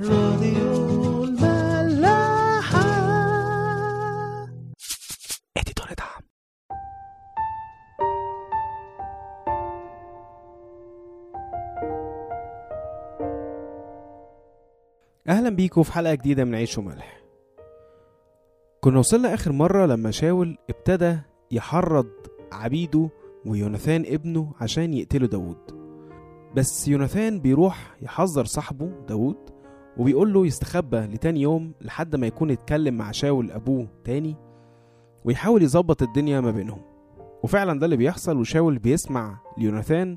راديو الملاحة. اديتور دعم. أهلا بيكم في حلقة جديدة من عيش وملح. كنا وصلنا آخر مرة لما شاول ابتدى يحرض عبيده ويوناثان ابنه عشان يقتلوا داود بس يوناثان بيروح يحذر صاحبه داود وبيقول له يستخبى لتاني يوم لحد ما يكون اتكلم مع شاول أبوه تاني ويحاول يظبط الدنيا ما بينهم. وفعلا ده اللي بيحصل وشاول بيسمع ليوناثان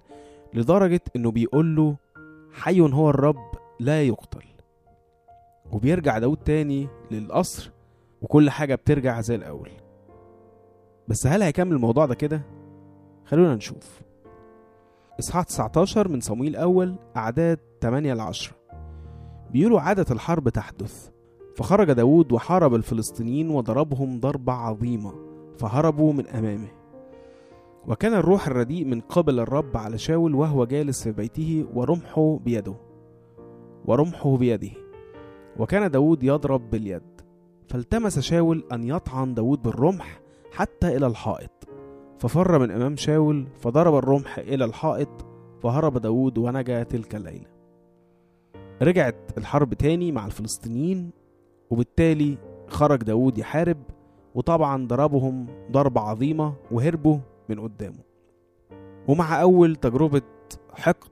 لدرجة إنه بيقول له حي هو الرب لا يقتل. وبيرجع داود تاني للقصر وكل حاجة بترجع زي الأول. بس هل هيكمل الموضوع ده كده؟ خلونا نشوف. إصحاح 19 من صمويل أول أعداد 8 ل 10 بيقولوا عادة الحرب تحدث. فخرج داود وحارب الفلسطينيين وضربهم ضربة عظيمة فهربوا من أمامه. وكان الروح الرديء من قبل الرب على شاول وهو جالس في بيته ورمحه بيده. ورمحه بيده. وكان داود يضرب باليد. فالتمس شاول أن يطعن داود بالرمح حتى إلى الحائط. ففر من أمام شاول فضرب الرمح إلى الحائط فهرب داود ونجا تلك الليلة. رجعت الحرب تاني مع الفلسطينيين وبالتالي خرج داود يحارب وطبعا ضربهم ضربة عظيمة وهربوا من قدامه. ومع أول تجربة حقد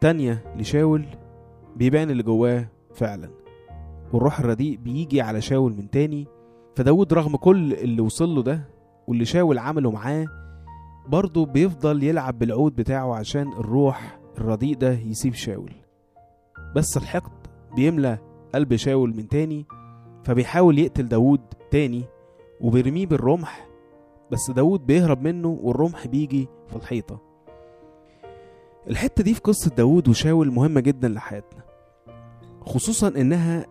تانية لشاول بيبان اللي جواه فعلا. والروح الرديء بيجي على شاول من تاني. فداود رغم كل اللي وصل له ده واللي شاول عمله معاه برضه بيفضل يلعب بالعود بتاعه عشان الروح الرديء ده يسيب شاول. بس الحقد بيملى قلب شاول من تاني فبيحاول يقتل داود تاني وبيرميه بالرمح بس داود بيهرب منه والرمح بيجي في الحيطة. الحتة دي في قصة داود وشاول مهمة جدا لحياتنا خصوصا إنها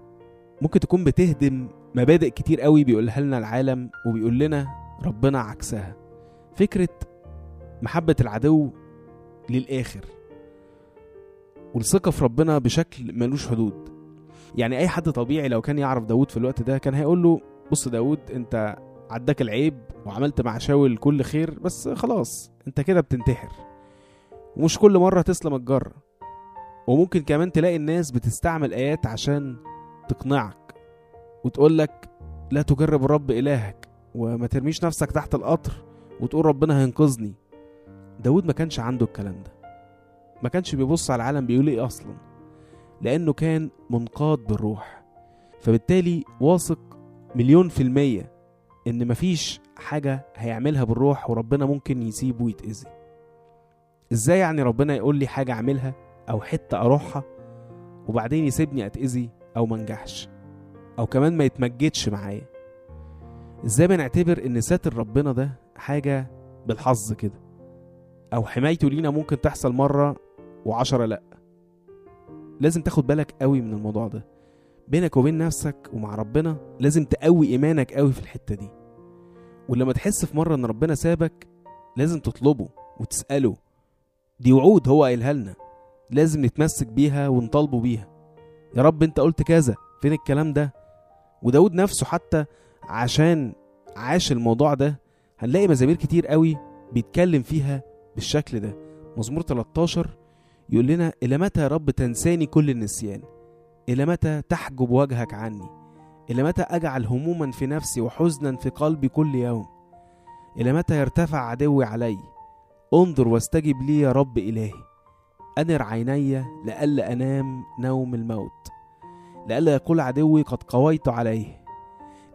ممكن تكون بتهدم مبادئ كتير قوي بيقولها لنا العالم وبيقول لنا ربنا عكسها. فكرة محبة العدو للآخر. والثقة في ربنا بشكل ملوش حدود. يعني أي حد طبيعي لو كان يعرف داود في الوقت ده كان هيقول له بص داود أنت عداك العيب وعملت مع شاول كل خير بس خلاص أنت كده بتنتحر. ومش كل مرة تسلم الجرة وممكن كمان تلاقي الناس بتستعمل آيات عشان تقنعك وتقولك لا تجرب الرب إلهك وما ترميش نفسك تحت القطر وتقول ربنا هينقذني. داود ما كانش عنده الكلام ده. ما كانش بيبص على العالم بيقول إيه أصلا؟ لأنه كان منقاد بالروح. فبالتالي واثق مليون في المية إن مفيش حاجة هيعملها بالروح وربنا ممكن يسيبه ويتأذي. إزاي يعني ربنا يقول لي حاجة أعملها أو حتة أروحها وبعدين يسيبني أتأذي أو منجحش أو كمان ما يتمجدش معايا؟ إزاي بنعتبر إن ساتر ربنا ده حاجة بالحظ كده أو حمايته لينا ممكن تحصل مرة وعشرة لأ. لازم تاخد بالك قوي من الموضوع ده. بينك وبين نفسك ومع ربنا لازم تقوي إيمانك قوي في الحتة دي. ولما تحس في مرة إن ربنا سابك لازم تطلبه وتسأله. دي وعود هو قايلها لنا. لازم نتمسك بيها ونطالبه بيها. يا رب أنت قلت كذا. فين الكلام ده؟ وداود نفسه حتى عشان عاش الموضوع ده هنلاقي مزامير كتير قوي بيتكلم فيها بالشكل ده. مزمور 13 يقول لنا إلى متى يا رب تنساني كل النسيان؟ إلى متى تحجب وجهك عني؟ إلى متى أجعل هموما في نفسي وحزنا في قلبي كل يوم؟ إلى متى يرتفع عدوي علي؟ انظر واستجب لي يا رب إلهي. أنر عيني لئلا أنام نوم الموت. لئلا يقول عدوي قد قويت عليه.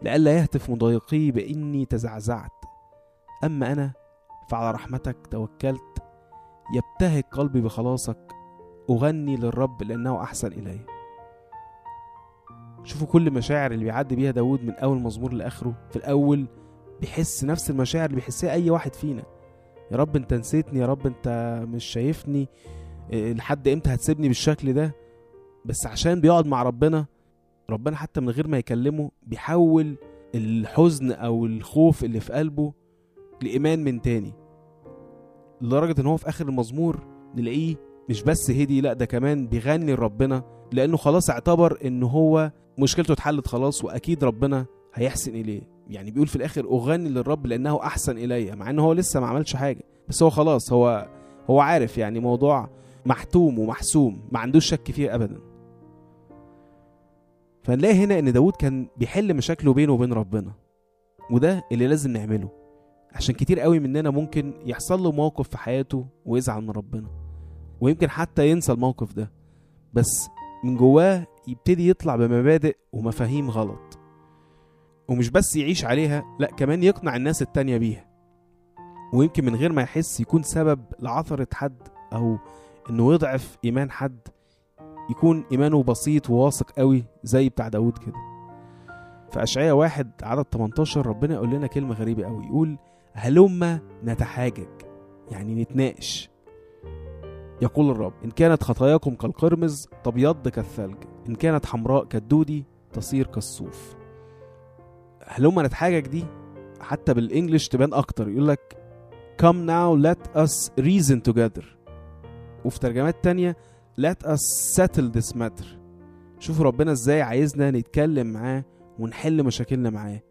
لئلا يهتف مضايقي بإني تزعزعت. أما أنا فعلى رحمتك توكلت يبتهج قلبي بخلاصك أغني للرب لأنه أحسن إلي. شوفوا كل المشاعر اللي بيعدي بيها داود من أول مزمور لآخره. في الأول بيحس نفس المشاعر اللي بيحسها أي واحد فينا. يا رب أنت نسيتني يا رب أنت مش شايفني إيه، لحد إمتى هتسيبني بالشكل ده؟ بس عشان بيقعد مع ربنا ربنا حتى من غير ما يكلمه بيحول الحزن أو الخوف اللي في قلبه لإيمان من تاني. لدرجة إن هو في آخر المزمور نلاقيه مش بس هدي لأ ده كمان بيغني لربنا لأنه خلاص اعتبر إن هو مشكلته اتحلت خلاص وأكيد ربنا هيحسن إليه. يعني بيقول في الآخر أغني للرب لأنه أحسن إلي مع إن هو لسه ما عملش حاجة. بس هو خلاص هو هو عارف يعني موضوع محتوم ومحسوم ما عندوش شك فيه ابدا. فنلاقي هنا إن داود كان بيحل مشاكله بينه وبين ربنا وده اللي لازم نعمله. عشان كتير قوي مننا ممكن يحصل له موقف في حياته ويزعل من ربنا ويمكن حتى ينسى الموقف ده بس من جواه يبتدي يطلع بمبادئ ومفاهيم غلط ومش بس يعيش عليها لا كمان يقنع الناس التانية بيها ويمكن من غير ما يحس يكون سبب لعثرة حد أو إنه يضعف إيمان حد يكون إيمانه بسيط وواثق قوي زي بتاع داود كده. في أشعية واحد عدد 18 ربنا يقول لنا كلمة غريبة قوي يقول هلما نتحاجج يعني نتناقش. يقول الرب إن كانت خطاياكم كالقرمز تبيض كالثلج إن كانت حمراء كالدودي تصير كالصوف. هلما نتحاجج دي حتى بالإنجليش تبان أكتر يقول لك come now let us reason together. وفي ترجمات تانية let us settle this matter. شوفوا ربنا إزاي عايزنا نتكلم معاه ونحل مشاكلنا معاه.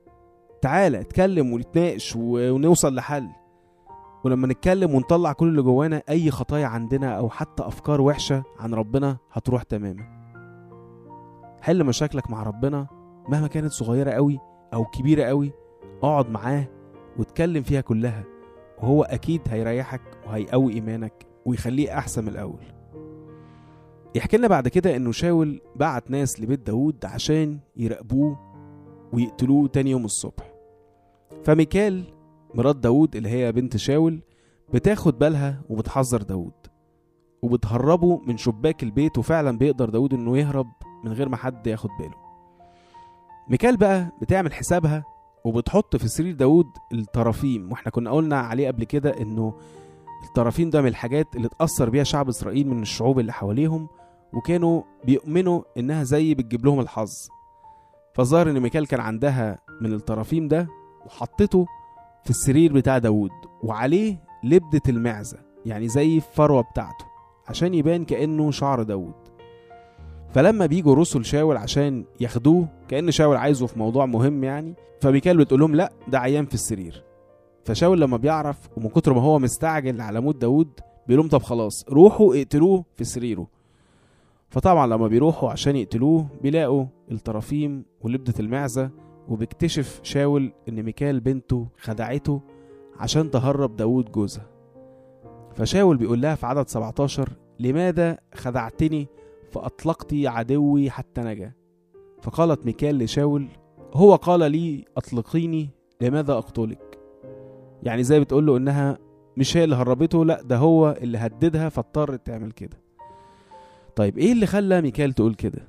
تعالى اتكلم ونتناقش ونوصل لحل. ولما نتكلم ونطلع كل اللي جوانا أي خطايا عندنا أو حتى أفكار وحشة عن ربنا هتروح تماما. حل مشاكلك مع ربنا مهما كانت صغيرة قوي أو كبيرة قوي اقعد معاه واتكلم فيها كلها. وهو أكيد هيريحك وهيقوي إيمانك ويخليه أحسن من الأول. يحكي لنا بعد كده إنه شاول بعت ناس لبيت داود عشان يراقبوه ويقتلوه تاني يوم الصبح. فميكال مرات داود اللي هي بنت شاول بتاخد بالها وبتحذر داود وبتهربه من شباك البيت وفعلا بيقدر داود إنه يهرب من غير ما حد ياخد باله. ميكال بقى بتعمل حسابها وبتحط في سرير داود الطرافيم وإحنا كنا قلنا عليه قبل كده إنه الطرافيم ده من الحاجات اللي اتأثر بيها شعب إسرائيل من الشعوب اللي حواليهم وكانوا بيؤمنوا إنها زي بتجيب لهم الحظ. فظهر إن ميكال كان عندها من الطرافيم ده وحطته في السرير بتاع داود وعليه لبدة المعزة يعني زي الفروة بتاعته عشان يبان كأنه شعر داود فلما بيجوا رسل شاول عشان ياخدوه كأن شاول عايزه في موضوع مهم يعني فميكال بتقول لهم لا ده عيان في السرير. فشاول لما بيعرف ومن كتر ما هو مستعجل على موت داود بيقول لهم طب خلاص روحوا اقتلوه في سريره. فطبعا لما بيروحوا عشان يقتلوه بيلاقوا الطرافيم ولبدة المعزة وبيكتشف شاول إن ميكال بنته خدعته عشان تهرب داود جوزها فشاول بيقول لها في عدد 17 لماذا خدعتني فأطلقت عدوي حتى نجا؟ فقالت ميكال لشاول هو قال لي أطلقيني لماذا أقتلك؟ يعني زي بتقول له إنها مش هي اللي هربته لأ ده هو اللي هددها فاضطرت تعمل كده. طيب إيه اللي خلى ميكال تقول كده؟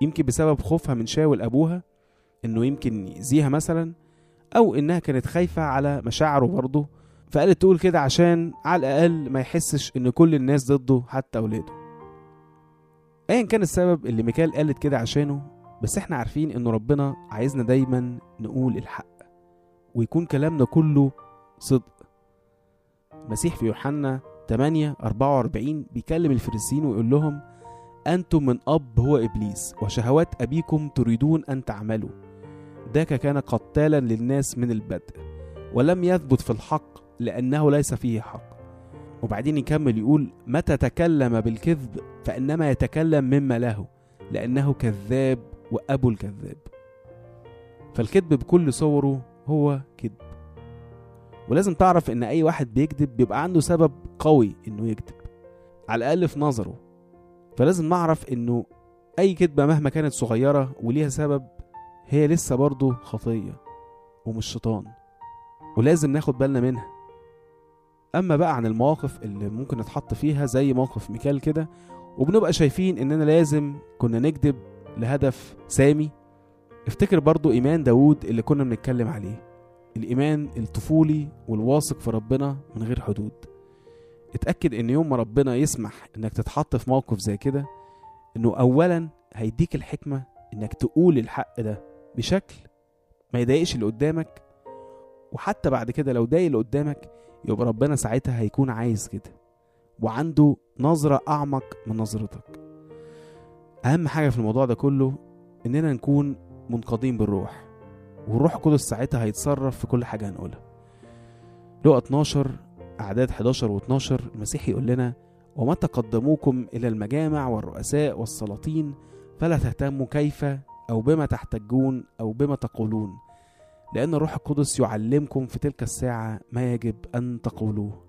يمكن بسبب خوفها من شاول أبوها إنه يمكن يأذيها مثلا أو إنها كانت خايفة على مشاعره برضه فقالت تقول كده عشان على الأقل ما يحسش إن كل الناس ضده حتى أولاده. ايا كان السبب اللي ميكال قالت كده عشانه بس إحنا عارفين ان ربنا عايزنا دايما نقول الحق ويكون كلامنا كله صدق. المسيح في يوحنا 8 44 بيكلم الفريسيين ويقول لهم أنتم من أب هو إبليس وشهوات أبيكم تريدون أن تعملوا. ذاك كان قتالا للناس من البدء ولم يثبت في الحق لأنه ليس فيه حق. وبعدين يكمل يقول متى تكلم بالكذب فإنما يتكلم مما له لأنه كذاب وأبو الكذاب. فالكذب بكل صوره هو كذب. ولازم تعرف إن أي واحد بيكذب بيبقى عنده سبب قوي إنه يكذب على الأقل في نظره. فلازم نعرف إنه أي كذبة مهما كانت صغيرة وليها سبب هي لسه برضه خطية ومش شيطان ولازم ناخد بالنا منها. أما بقى عن المواقف اللي ممكن نتحط فيها زي موقف ميكال كده وبنبقى شايفين إننا لازم كنا نكذب لهدف سامي. افتكر برضو إيمان داود اللي كنا بنتكلم عليه الإيمان الطفولي والواثق في ربنا من غير حدود. اتأكد إن يوم ما ربنا يسمح إنك تتحط في موقف زي كده إنه اولا هيديك الحكمة إنك تقول الحق ده بشكل ما يضايقش اللي قدامك وحتى بعد كده لو ضايق اللي قدامك يبقى ربنا ساعتها هيكون عايز كده وعنده نظرة أعمق من نظرتك. أهم حاجة في الموضوع ده كله إننا نكون منقادين بالروح والروح القدس ساعتها هيتصرف في كل حاجة هنقولها. لقى 12 أعداد 11 و12 المسيح يقول لنا ومتى قدموكم إلى المجامع والرؤساء والسلاطين فلا تهتموا كيف أو بما تحتجون أو بما تقولون لأن الروح القدس يعلمكم في تلك الساعة ما يجب أن تقولوه.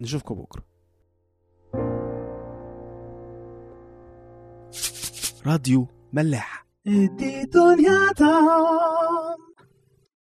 نشوفكم بكرة. راديو ملاح.